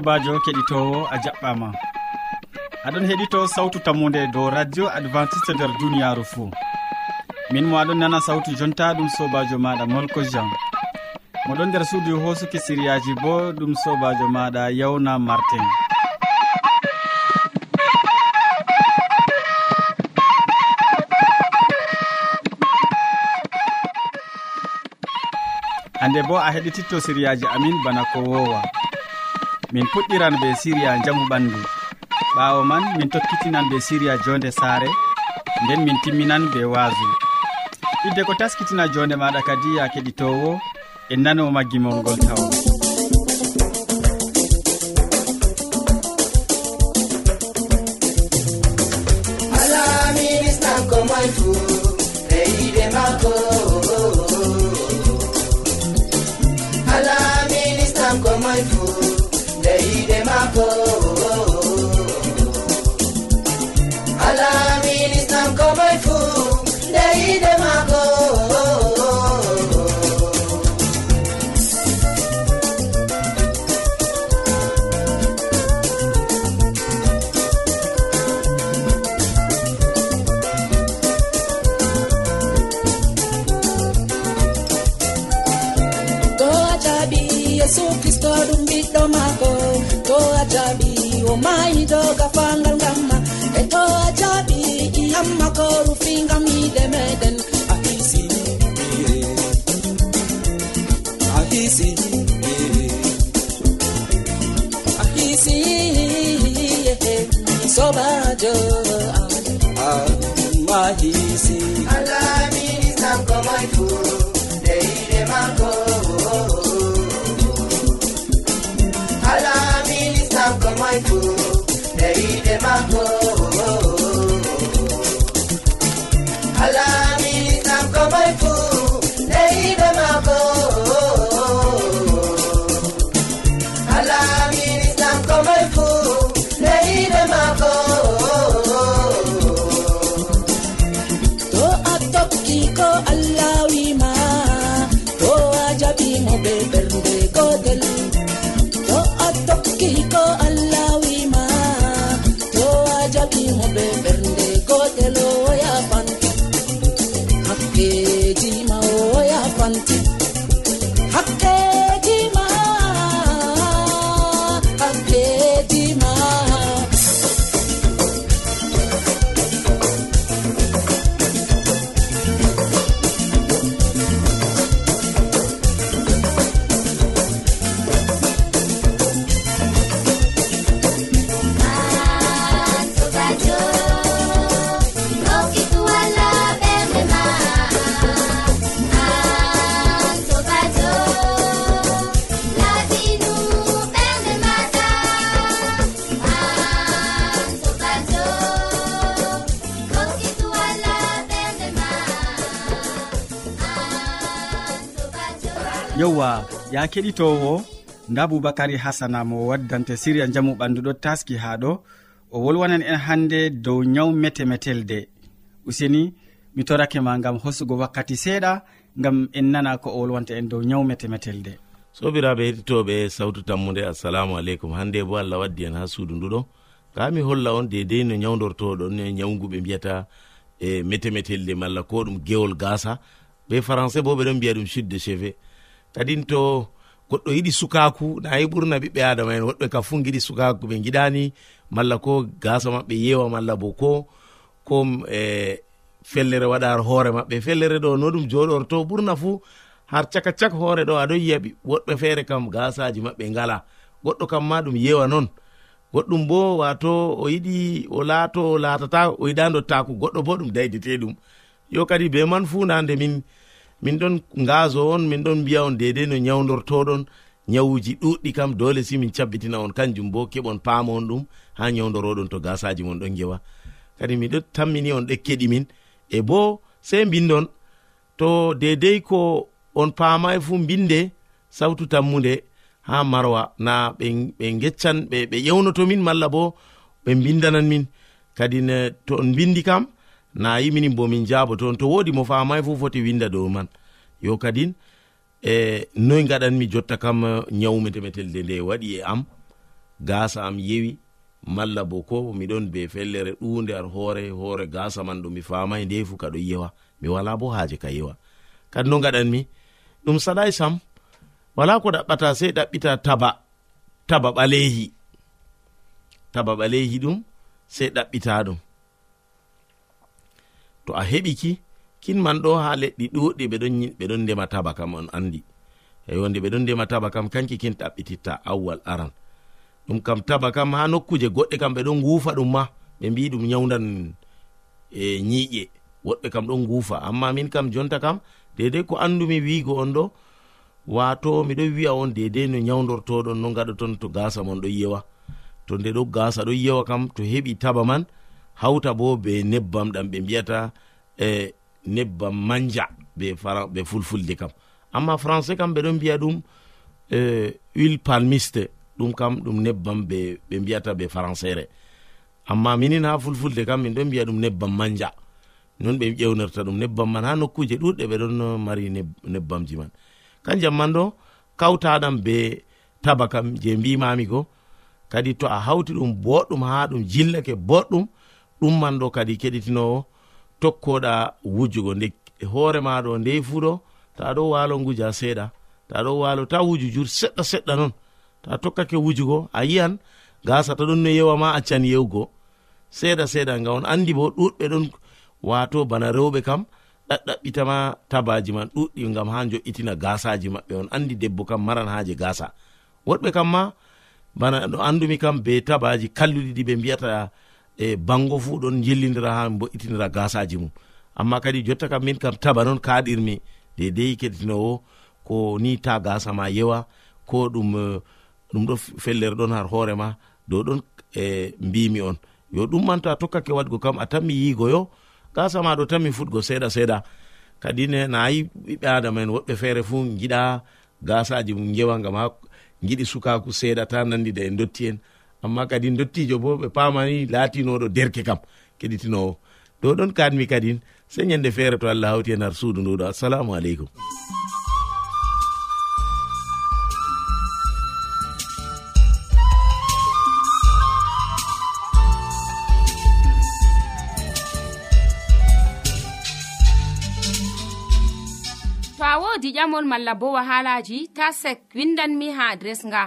sobajo keɗitowo a jaɓɓama. Aɗon heɗito sawtu tammude dow radio adventiste nder duniyaru fou min mo aɗon nana sawtu jonta ɗum sobajo maɗa molko jean. Moɗon nder suudu hosuki siriyaji bo ɗum sobajo maɗa yawna martin. Hande bo a heɗititto siriyaji amin bana ko wowa. min puɗɗiran be siriya jamu ɓandu. Ɓawo man min tokkitinan be siriya jonde saare nden min timminan be waasu. Idde ko taskitina jonde maɗa kadi ya keɗitowo e nano maggimol ngol tawa Alamin. my food. ya keɗitowo nda boubacary hasana mo waddante siriya jamu ɓandu ɗo taski ha ɗo. O wolwanan en hande dow nyawu metemetelde useni mi torake ma gam hosugo wakkati seeɗa gam en nana ko o wolwanta en dow nyawu metemetelde sobiraɓe hettitoɓe sawtu tammude assalamu aleykum. Hande bo allah waddi en ha suudu nduɗo kami holla on dedei no nyawdortoɗon e nyawguɓe mbiyata e metemetelde malla ko ɗum gewol gasa ɓe français bo ɓeɗon mbiya ɗum chute de chevet kadin to goɗɗo yiɗi sukaku nayi ɓurna ɓiɓɓe adama en woɗɓe ka fu giɗi sukaku ɓe giɗani malla ko gasa maɓɓe yewa malla bo ko ko e fellere waɗar hoore maɓɓe. Fellere ɗo no ɗum joɗorto ɓurna fu har caka cak hoore ɗo aɗon yiyaɓi woɗɓe feere kam gasaji maɓɓe ngala. Goɗɗo kam ma ɗum yewa non. Goɗɗum bo wato o yiɗi o laato o laatata o yiɗa dottaku goɗɗo bo ɗum daydete ɗum. Yo kadi be man fu nande min min ɗon ngaso on min ɗon mbiya on dedei no nyawdortoɗon nyawuji ɗuɗɗi kam dole si min cabbitina on. Kanjum bo keɓon paama on ɗum ha nyawdoroɗon to gasaji mon ɗon gewa kadi miɗo tammini on ɗekkeɗi min. E bo sei mbindon to dedei ko on paamai fu mbinde sawtu tammude ha marwa na ɓe geccan ɓe ƴewnotomin malla bo ɓe mbindanan min. Kadi to on mbindi kam na yiminin bo min jaabo toon. To woodi mo famai fu foti winda dow man. Yo kadin e noy gaɗanmi jotta kam e, ñawmetemetelde nde waɗi e am. Gasa am yewi malla bo ko miɗon be fellere ɗunde ar hoore hoore gasa man ɗum mi famai nde fu kaɗo yewa. Mi wala bo haaje ka yewa. Kadi no gaɗanmi ɗum saɗai sam wala ko ɗaɓɓata sei ɗaɓɓita taba taba ɓalehi taba ɓalehi ɗum sei ɗaɓɓita ɗum. to a heɓiki kinman ɗo ha leɗɗi ɗuɗɗi ɓeɗon ndema taba kam on andi. Eyonde ɓeɗon ndema taba kam kanki kin ɗaɓɓititta awwal aran. Ɗum kam taba kam ha nokkuje goɗɗe kam ɓeɗon ngufa ɗum ma ɓe mbi ɗum nyawdan e nyiiƴe woɗɓe kam ɗon ngufa. Amma min kam jonta kam dedei ko andumi wiigo on ɗo wato miɗo wi'a on dedei no nyawdortoɗon no gaɗoton to gasa mon ɗo yewa to nde ɗo gasa ɗo yewa kam to heɓi taba man hawta bo be nebbam ɗam ɓe mbiyata e nebbam manja be be fulfulde kam. Amma français kam ɓeɗon mbiya ɗum e huile palmiste ɗum kam ɗum nebbam ɓe mbiyata ɓe françaire. Amma minin ha fulfulde kam min ɗon mbiya ɗum nebbam manja. Non ɓe ƴewnirta ɗum nebbam man ha nokkuje ɗuɗɗe ɓe ɗon mari nebbamji man. Kanjam man ɗo kawtaɗam be taba kam je mbimami ko kadi to a hawti ɗum boɗɗum ha ɗum jillake boɗɗum ɗumman ɗo kadi keɗitinowo tokkoɗa wujugo. Nde hoore maɗo nde fuɗo ta ɗo walo nguja seeɗa. Ta ɗo walo ta wuju jur seɗɗa seɗɗa non. Ta tokkake wujugo a yiyan gasa to ɗon no yewa ma accan yewgo. Seeɗa seeɗa nga on andi bo ɗuɗɓe ɗon wato bana rewɓe kam ɗaɗɗaɓɓitama tabaji man ɗuɗɗi gam ha jo'itina gasaji maɓɓe on. Andi debbo kam maran haje gasa woɗɓe kam ma bana no andumi kam be tabaji kalluɗiɗi ɓe mbiyata e bango fu ɗon jillidira ha mbo'itinira gasaji mum. Amma kadi jotta kam min kam taba non kaɗirmi dedei keɗitinowo ko ni ta gasa ma yewa ko ɗum eh, ɗum ɗo fellere ɗon har hoorema dow ɗon e mbimi on. Yo ɗum manto a tokkake waɗgo kam a tanmi yigoyo gasa ma ɗo tanmi fuɗgo seeɗa seeɗa. Kadi ne nayi ɓiɓɓe adama en woɓɓe feere fu giɗa gasaji mum gewa gam ha giɗi sukaku seeɗa ta nandida en dotti en. amma kadi dottijo bo ɓe pamani latinoɗo derke kam keɗitinowo. Ɗo ɗon kanmi kadin se ñande feere to allah hawti hen har suudu nduɗo assalamu aleykum. To a wodi ƴamol malla bo wahalaji ta sek windanmi ha adres nga.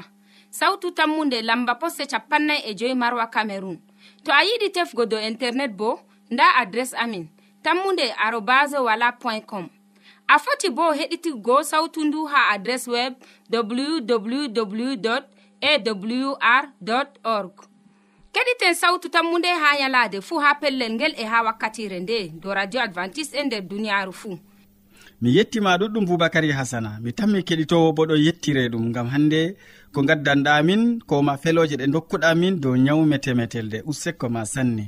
sautu tammunde lamba posse capannay e joyi marwa camerun to a yiɗi tefgo dow internet bo nda adres amin tammunde arobas wala point com. A foti bo heɗitigo sautu ndu ha adres web www awr org. Keɗiten sautu tammu nde ha yalade fuu ha pellel ngel e ha wakkatire nde do radio advantice e nder duniyaru fuu mi yettima ɗuɗɗum boubacary hasana mi tammi keɗitowo bo ɗo yettire ɗum gam hande ko gaddanɗamin koma feloje ɗe dokkuɗamin dow nyawme temetelde ussekko ma sanne.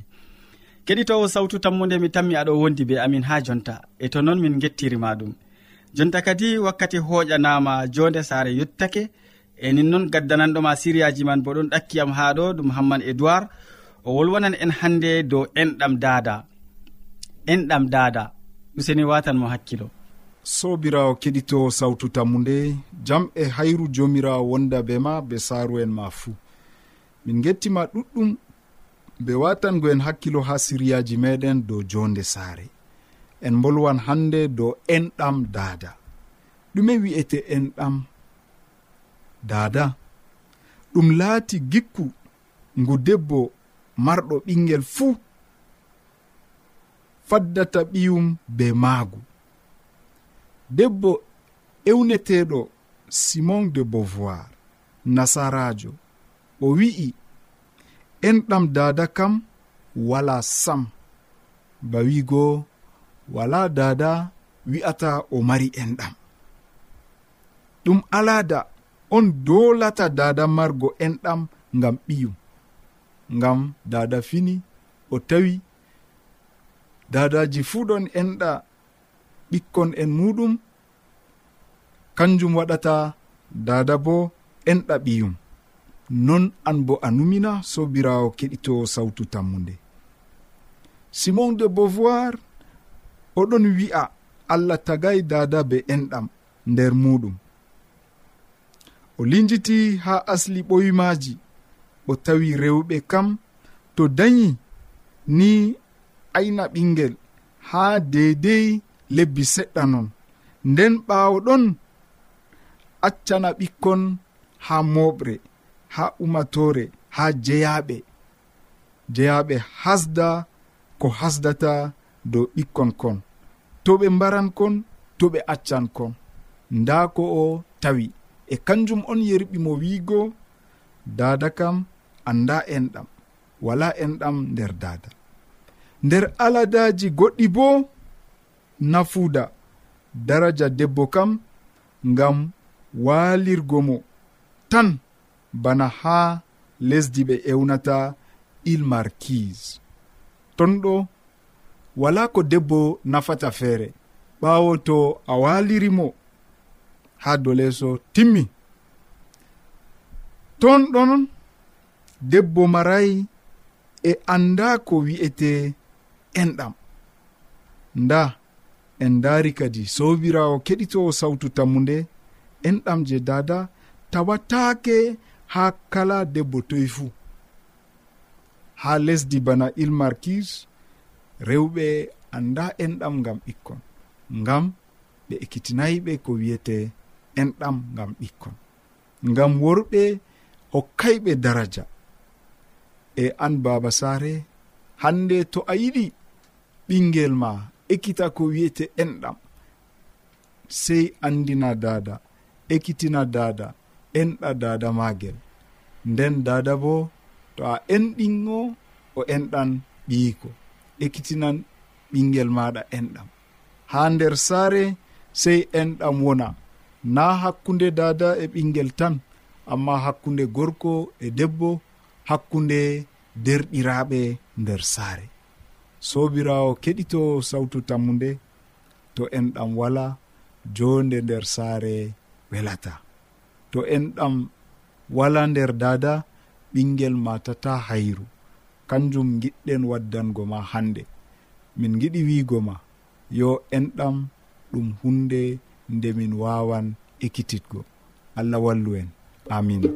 Keɗitowo sawtu tammude mi tammi aɗo wondi be amin ha jonta e to noon min gettirima ɗum jonta kadi wakkati hoƴanama jonde saare yettake e nin noon gaddananɗoma siriyaji man bo ɗon ɗakkiyam ha ɗo ɗum hamman edoird o wolwonan en hande dow enɗam dada enɗam dada useni watanmo hakkilo. sobirawo keɗito sawtu tammu nde jam e hayru jomirawo wonda be ma be saaru'en ma fuu. Min gettima ɗuɗɗum be watangoen hakkilo ha siriyaji meɗen dow jonde saare. En bolwan hande dow enɗam daada. Ɗume wi'ete enɗam daada. Ɗum laati gikku ngu debbo marɗo ɓingel fuu faddata ɓiyum be maagu. debbo ewneteɗo simon de beauvoir nasarajo. O wi'i enɗam dada kam wala sam. Ba wigo wala dada wi'ata o mari enɗam ɗum alada on dolata dada margo enɗam ngam ɓiyum. Ngam dada fini o tawi dadaji fuu ɗon enɗa ɓikkon en muɗum kanjum waɗata dada bo enɗa ɓiyum non an bo a numina sobirawo keɗito sawtu tammude simon de beauvoir oɗon wi'a allah tagay dada be enɗam nder muɗum. O linjiti ha asli ɓoymaji o tawi rewɓe kam to dañi ni ayna ɓingel ha deydey lebbi seɗɗa non. Nden ɓaawo ɗon accana ɓikkon ha moɓre ha umatore ha jeyaɓe jeyaɓe hasda ko hasdata dow ɓikkon kon. To ɓe mbaran kon to ɓe accan kon. Nda ko o tawi. E kanjum on yerɓi mo wiigo dada kam anda enɗam. Wala enɗam nder dada nder aladaji goɗɗi boo nafuuda daraja debbo kam ngam waalirgo mo. Tan bana haa lesdi ɓe ewnata ilmarkise ton ɗo wala ko debbo nafata feere. Ɓaawo to a waalirimo haa dow timmi. Ton ɗon debbo marayi e annda ko wi'ete enɗam. Nda en daari kadi. Sobirawo keɗitowo sawtu tammude enɗam je dada tawataake ha kala debbo toye fuu. Ha lesdi bana il markise rewɓe anda enɗam ngam ɓikkon ngam ɓe ekkitinayiɓe ko wiyete enɗam ngam ɓikkon ngam worɓe hokkayɓe daraja. E an baba saare hande to a yiɗi ɓingel ma ekkita ko wiyete enɗam. Sey andina dada ekkitina dada enɗa dada magel. Nden dada bo to a enɗingo o enɗan ɓiyiko. Ekkitinan ɓingel maɗa enɗam. Ha nder saare sey enɗam wona. Na hakkunde dada e ɓingel tan amma hakkunde gorko e debbo hakkunde derɗiraɓe nder saare sobirawo keɗito sawtu tammude to en ɗam wala jonde nder saare welata. To en ɗam wala nder dada ɓinguel matata hayru. Kanjum giɗɗen waddango ma hande min giɗi wiigo ma yo enɗam ɗum hunde nde min wawan ekkititgo allah wallu en. Amina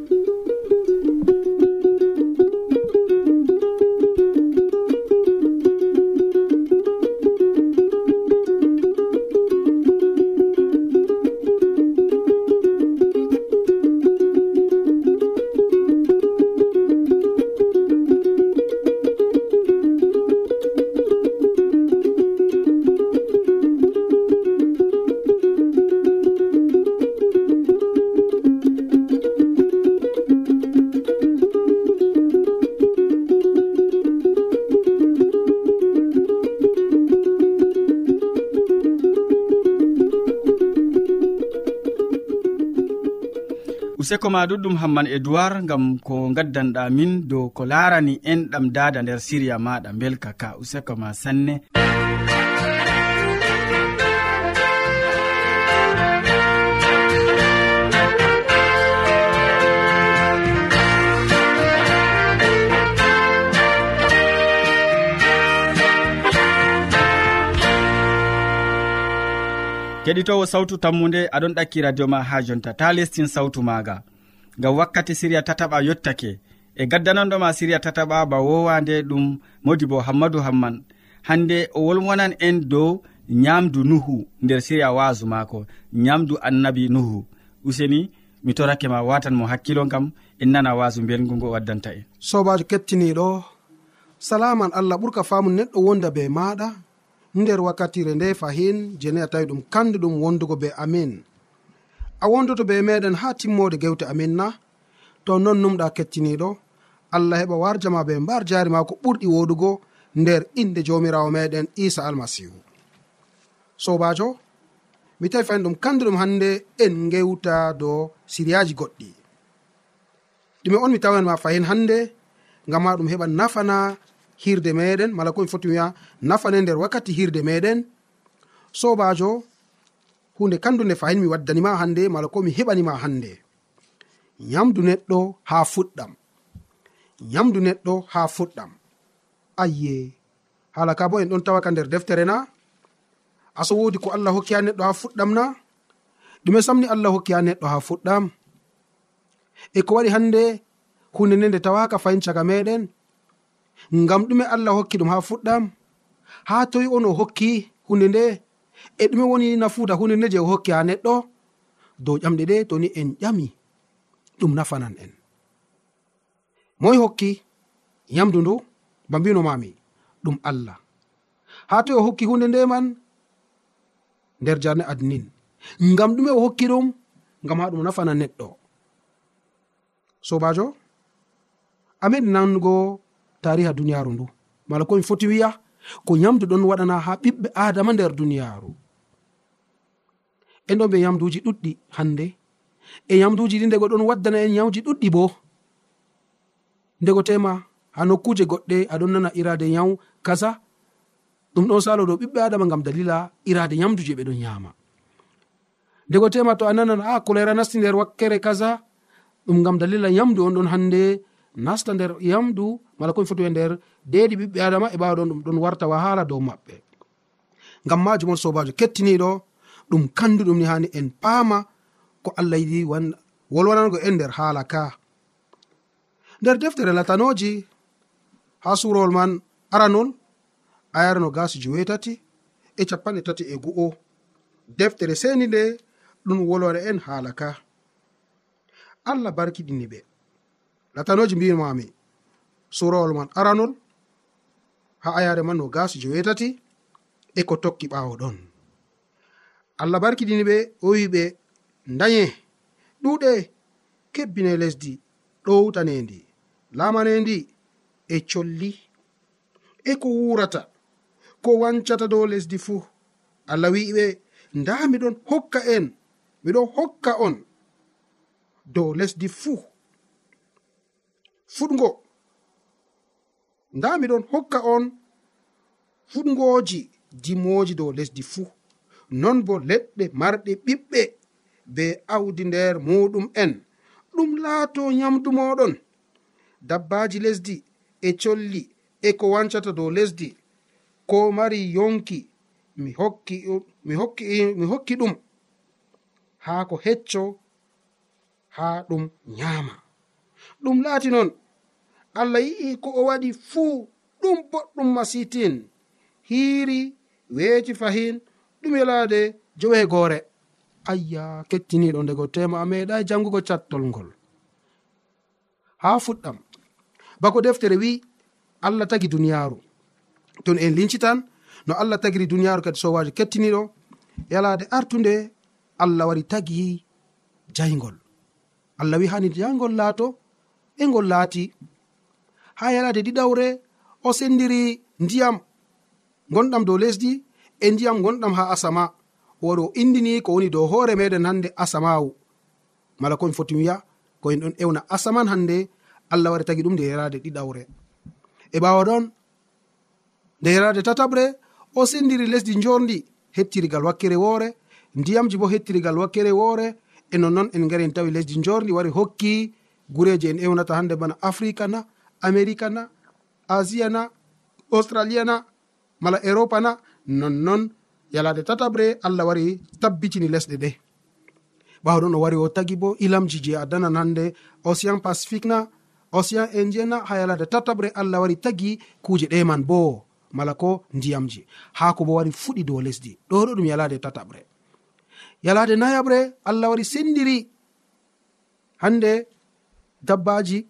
useko ma ɗuɗɗum hamman e duwar gam ko gaddanɗa min dow ko larani enɗam dada nder siriya maɗa belka ka. Useko ma sanne. keɗitowo sawtu tammude aɗon ɗakki radio ma ha jonta. Ta lestin sawtu maaga. Ngam wakkati siriya tataɓa yottake. E gaddananɗoma siriya tataɓa ba wowande ɗum modi bo hammadou hamman. Hande o wolwonan en dow nyamdu nuhu nder siriya waasu maako. Nyamdu annabi nuhu. Useni mi torake ma watan mo hakkilo kam en nana waasu belgu ngo waddanta en. Sobajo kettiniɗo salaman allah ɓurka famu neɗɗo wonda be maɗa nder wakkatire nde fahin jeni a tawi ɗum kanduɗum wondugo be amin. A wondoto be meɗen ha timmode gewte amin na to non numɗa kettiniɗo allah heɓa warjama be mbar jari ma ko ɓurɗi woɗugo nder inde jomirawo meɗen isa almasihu. Sobajo mi tawi fayin ɗum kanduɗum hande en gewta dow siriyaji goɗɗi. Ɗume on mi tawanma fahin hande ngam ma ɗum heɓa nafana hirde meɗen mala komi foti wiya nafane nder wakkati hirde meɗen sobajo hunde kandu nde fayin mi waddanima hande mala ko mi heɓanima hande nyamdu neɗɗo ha fuɗɗam. Nyamdu neɗɗo ha fuɗɗam. Ayye hala ka bo en ɗon tawaka nder deftere na? Aso wodi ko allah hokki ha neɗɗo ha fuɗɗam na? Ɗume samni allah hokki ha neɗɗo ha fuɗɗam. E ko waɗi hande hunde nde nde tawaka fayin caga meɗen ngam ɗume allah hokki ɗum ha fuɗɗam. Ha toyi on o hokki hunde nde. E ɗume woni nafuuda hunde nde je o hokki ha neɗɗo. Dow ƴamɗe ɗe toni en ƴami. Ɗum nafanan en. Moy hokki yamdu ndu ba mbino mami ɗum allah. Ha toy o hokki hunde nde man nder jarne adnin. Ngam ɗume o hokki ɗum ngam ha ɗum nafana neɗɗo. Sobajo ameɗi nango tariha duniyaru ndu. Mala komi foti wiya ko yamdu ɗon waɗana ha ɓiɓɓe adama nder duniyaru. En ɗon ɓe yamduji ɗuɗɗi hande. E yamduji ɗi ndego ɗon waddana en yawji ɗuɗɗi bo. Ndego tema ha nokkuje goɗɗe aɗon nana irade yaw kaza ɗum ɗon salo dow ɓiɓɓe adama gam dalila irade yamdu je ɓe ɗon yama ndego tema to a nanan a kolera nasti nder wakkere kaza ɗum gam dalila yamdu on ɗon hande nasta nder yamdu mala komi foti we nder deedi ɓiɓɓe adama e ɓawa ɗon ɗum ɗon warta wahala dow maɓɓe. Ngam majum on sobajo kettiniɗo ɗum kanduɗum ni hani en paama ko allah yiɗi wolwanango en nder haala ka. Nder deftere latanoji ha surowol man aranol ayarano gasi jewetati e capanɗe tati e gu'o. Deftere seni nde ɗum wolwana en haala ka. Allah barkiɗini ɓe latanoji mbimami surawol man aranol ha ayare man no gasi jowetati e ko tokki ɓawo ɗon. Allah barkiɗini ɓe o wi ɓe daye ɗuɗe kebbine lesdi ɗowtanendi lamanendi e colli e ko wurata ko wancata dow lesdi fuu. Allah wiɓe nda miɗon hokka en miɗon hokka on dow lesdi fuu. fuɗgo. Nda miɗon hokka on fuɗgoji dimoji dow lesdi fuu. Non bo leɗɗe marɗe ɓiɓɓe be awdi nder muɗum en. Ɗum laato nyamdu moɗon dabbaji lesdi e colli e ko wancata dow lesdi. Ko mari yonki mi hokki mi hokki mi hokki ɗum. Haa ko hecco haa ɗum nyaama. ɗum laati noon allah yi'i ko o waɗi fuu ɗum boɗɗum masitin hiiri weeti fahin ɗum yalaade joweegoore ayya kettiniiɗo ndego tema a meeɗa janngugo cattol ngol. Haa fuɗɗam bako deftere wi'i allah tagi duniyaaru. Ton en lincitan no allah tagiri duniyaaru kadi sowaaji kettiniiɗo yalaade artunde allah wari tagi jayngol allah wi hani jayngol laato e ngol laati. Ha yalade ɗiɗawre o sendiri ndiyam gonɗam dow lesdi e ndiyam gonɗam ha asama. Woɗo indini ko woni dow hoore meɗen hande asamawu. Mala komi foti wiya ko en ɗon ewna asaman hande allah wari tagi ɗum nde yerade ɗiɗawre. E ɓawa ɗon nde yerade tataɓre o sendiri lesdi jorndi hettirigal wakkere woore ndiyamji bo hettirigal wakkere woore e nonnoon en ngari en tawi lesdi jorndi wari hokki gureji en ewnata hande bana africa na america na asia na australia na mala europa na nonnon yalade tataɓre allah wari tabbitini lesɗe ɗe. Ɓawa ɗon o wari o tagi bo ilamji je a danan hande océan pacifique na océan indien na ha yalade tataɓre allah wari tagi kuje ɗe man bo mala ko ndiyamji. Haa ko bo wari fuɗi dow lesdi ɗo ɗo ɗum yalade tataɓre yalade nayaɓre allah wari sendiri hande dabbaji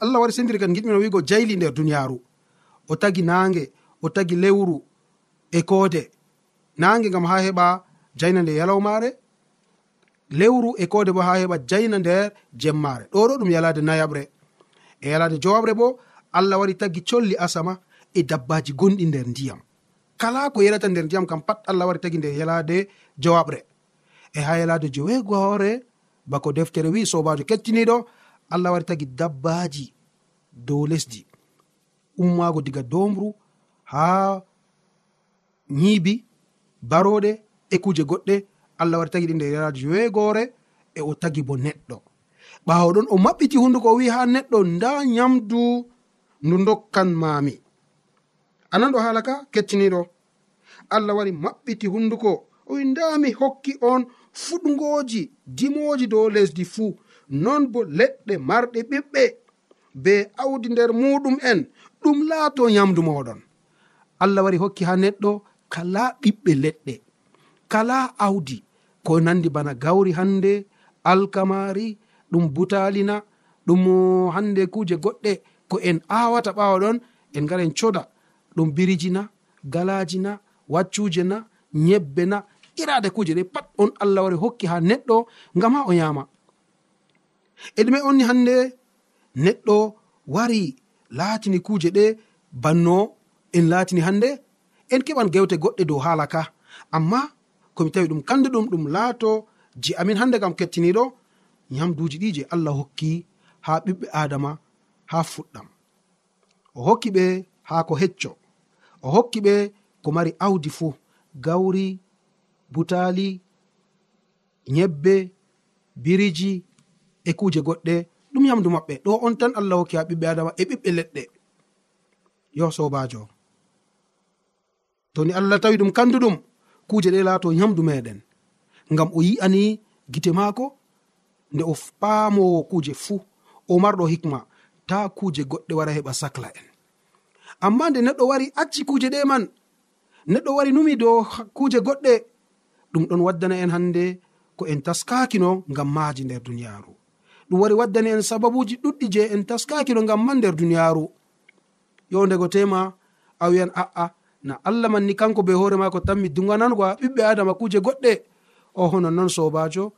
allah wari sendiri kan giɗmino wigo jayli nder duniyaru o tagi nange o tagi lewru e koode. Nange gam ha heɓa jayna nde yalawmare lewru e koode bo ha heɓa jayna nder jemmare ɗo ɗo ɗum yalade nayaɓre. E yalade jowaɓre bo allah wari tagi colli asama e dabbaji gonɗi nder ndiyam. Kala ko yalata nder ndiyam kam pat allah wari tagi nder yalade jowaɓre e ha yalade joweegoore bako deftere wi sobajo kettiniɗo allah wari tagi dabbaji dow lesdi. Ummaago diga domru ha nyiibi baroɗe e kuje goɗɗe. Allah wari tagi ɗi nder yara joweegoore e o tagi bo neɗɗo. Ɓawo ɗon o maɓɓiti hunduko o wi ha neɗɗo nda nyamdu ndu dokkan mami anan ɗo haala ka? Kecciniɗo allah wari maɓɓiti hunduko o wi nda mi hokki on fuɗgoji dimoji dow lesdi fuu. non bo leɗɗe marɗe ɓiɓɓe be awdi nder muɗum en ɗum laato nyamdu moɗon. Allah wari hokki ha neɗɗo kala ɓiɓɓe leɗɗe kala awdi ko nandi bana gawri hande alkamari ɗum butalina ɗum hande kuje goɗɗe ko en awata ɓawa ɗon en gara en coda. Ɗum biriji na galaji na waccuje na nyebbe na irade kuje ɗe pat on allah wari hokki ha neɗɗo ngam ha o yama e ɗume onni hande neɗɗo wari laatini kuuje ɗe banno en laatini hande en keɓan gewte goɗɗe dow haala ka. Amma komi tawi ɗum kandu ɗum ɗum laato je amin hande kam kettiniɗo yamduji ɗi je allah hokki ha ɓiɓɓe adama ha fuɗɗam. O hokki ɓe ha ko hecco. O hokki ɓe ko mari awdi fuu gawri butali nyebbe biriji e kuje goɗɗe ɗum yamdu maɓɓe. Ɗo on tan allah hokki ha ɓiɓɓe adama e ɓiɓɓe leɗɗe. Yo sobajo. To ni allah tawi ɗum kanduɗum kuje ɗe laato yamdu meɗen. Ngam o yi'ani gite maako nde o paamowo kuje fuu o marɗo hikma ta kuje goɗɗe wara heɓa sacla en. Amma nde neɗɗo wari acci kuje ɗe man neɗɗo wari numi dow kuje goɗɗe ɗum ɗon waddana en hannde ko en taskakino ngam maaji nder duniyaaru. ɗum wari waddani en sababuji ɗuɗɗi je en taskakino ngam man nder duniyaaru. Yowdego tema a wiyan a'a na allah man ni kanko be hoore mako tanmi mi duganangoa ɓiɓɓe adama kuje goɗɗe. O hono non sobajo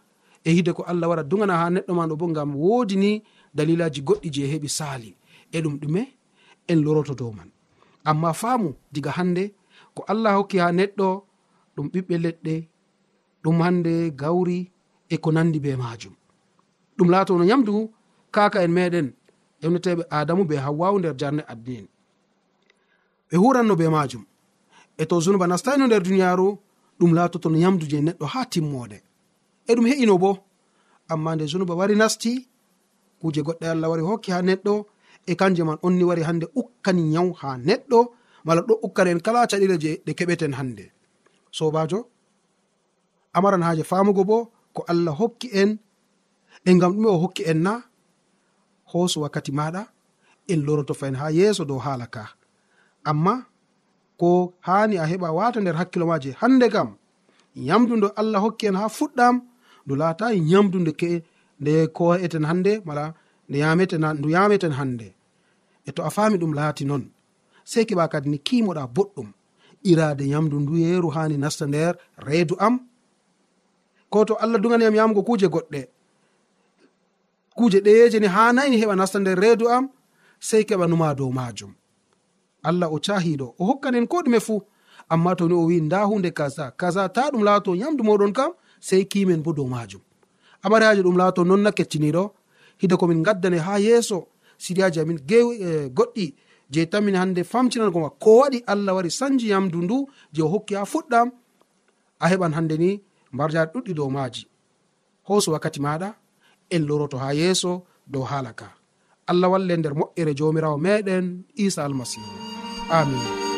e hide ko allah wara dugana ha neɗɗo man ɗo bo ngam wodi ni dalilaji goɗɗi je heɓi sali e ɗum ɗume en loroto dow man. Amma faamu diga hande ko allah hokki ha neɗɗo ɗum ɓiɓɓe leɗɗe ɗum hande gawri e ko nandi be majum ɗum laatono yamdu kaka en meɗen ƴewneteɓe adamu be hawwawu nder jarne addi en ɓe huranno be majum e to zunuba nastayno nder duniyaru ɗum laatoto no yamdu je neɗɗo ha timmode e ɗum he'ino bo amma nde zunuba wari nasti kuje goɗɗe allah wari hokki ha neɗɗo e kanje man onni wari hande ukkani yaw ha neɗɗo mala ɗo ukkani en kala caɗire je ɗe keɓeten hande sobajo amaran haje famugo bo ko allah hokki en e ngam ɗume o hokki en na hooso wakkati maɗa en loroto fayin ha yeeso dow haala ka. Amma ko hani a heɓa wata nder hakkilo maje hande kam yamdu nde allah hokki en ha fuɗɗam ndu laatayi yamdu nde ke nde ko eten hande mala nde yameten ndu yameten hande e to a fami ɗum laati noon sei keɓa kadi ni kimoɗa boɗɗum irade yamdu ndu yeeru hani nasta nder reedu am. Ko to allah duganiyam yamugo kuje goɗɗe kuje ɗeyeje ni ha nayi heɓa nasta nder reedu am sei keɓa numa dow majum allah o cahiɗo o hokkanen ko ɗume fuu amma to ni o wi nda hunde kaza kaza ta ɗum laato yamdu moɗon kam sei kimen bo dow majum amariyaji ɗum laato nonna kecciniɗo hide komin gaddane ha yeeso siriyaji amin e, goɗɗi je tamin hande famtinangoma ko waɗi allah wari sanji yamdu ndu je o hokki ha fuɗɗam a heɓan hande ni mbarjaɗi ɗuɗɗi dow maji hoso wakkati maɗa en loroto ha yeeso dow haala ka. Allah walle nder moƴƴere jomirawo meɗen isa almasihu. Amin.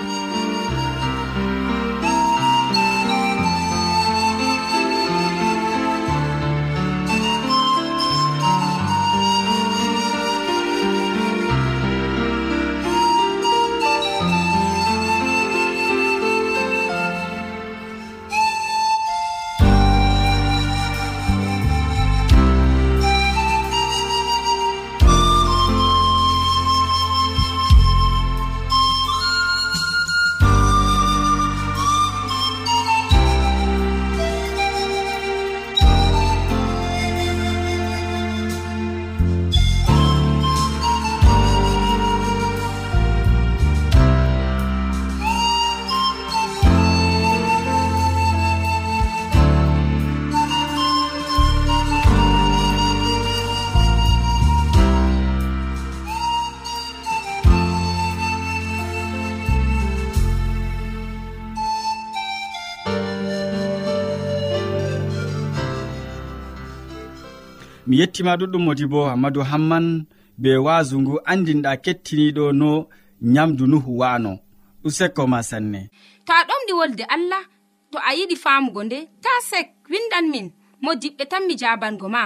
mi yettima ɗuɗɗum modi bo hammadou hamman be waasu ngu andinɗa kettiniɗo no nyamdu nuhu waano. Useko ma sanne. To a ɗomɗi wolde allah to a yiɗi famugo nde ta sek windan min mo diɓɓe tan mi jabango ma.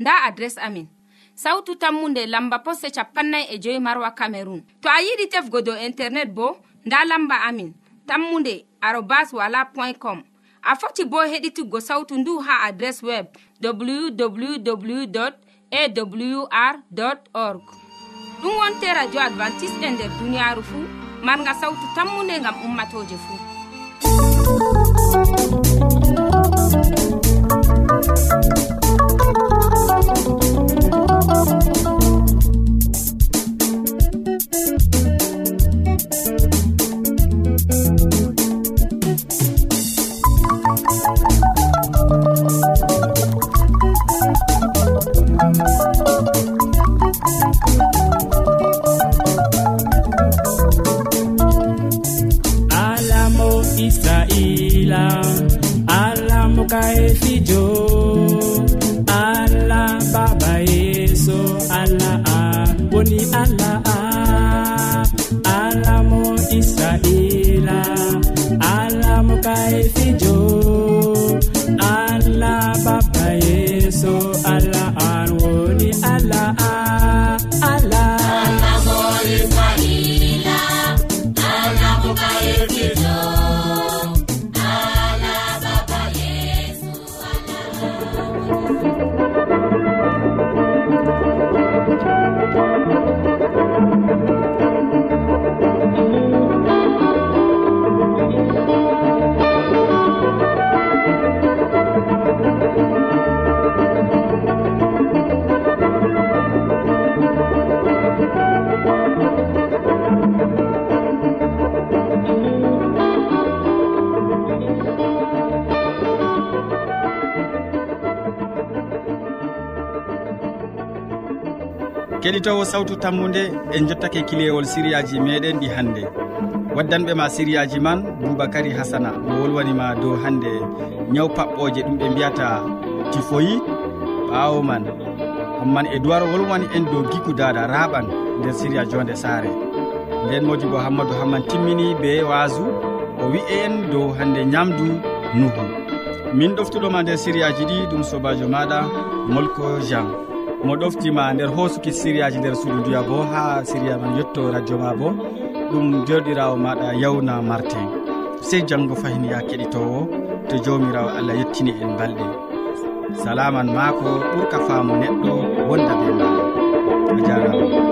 Nda adres amin. Sautu tammunde lamba poste capannay e joyi marwa camerun to a yiɗi tefgo dow internet bo nda lamba amin. Tammunde arobas wala point com. a foti bo heɗituggo sautu ndu ha adres web www awr org. Ɗum wonte radio advantice'e e nder duniyaaru fuu marga sautu tammunde ngam ummatoje fuu. keɗitowo sawtu tammude en jottake kilewol siriyaji meɗen ɗi hannde. Waddanɓe ma siriyaji man boubacary hasana mo wolwanima dow hannde ñaw paɓɓoje ɗum ɓe mbiyata tifoyid ɓawo man. Hamman e duwar wolwani en dow giku dada raɓan nder siriya jonde saare. Nden modi bo hammadou hamman timmini be wasu o wi'e en dow hannde ñamdu nuhu. Min ɗoftuɗoma nder siriyaji ɗi ɗum sobajo maɗa molko jean. mo ɗoftima nder hosuki siriyaji nder suudu ndiya bo ha siriya man yetto radio ma bo ɗum derɗirawo maɗa yawna martin. Sey janggo fayin ya keɗitowo to jawmirawo allah yettini en balɗe. Salaman maako ɓurka faamu neɗɗo wonda be ma a jarama.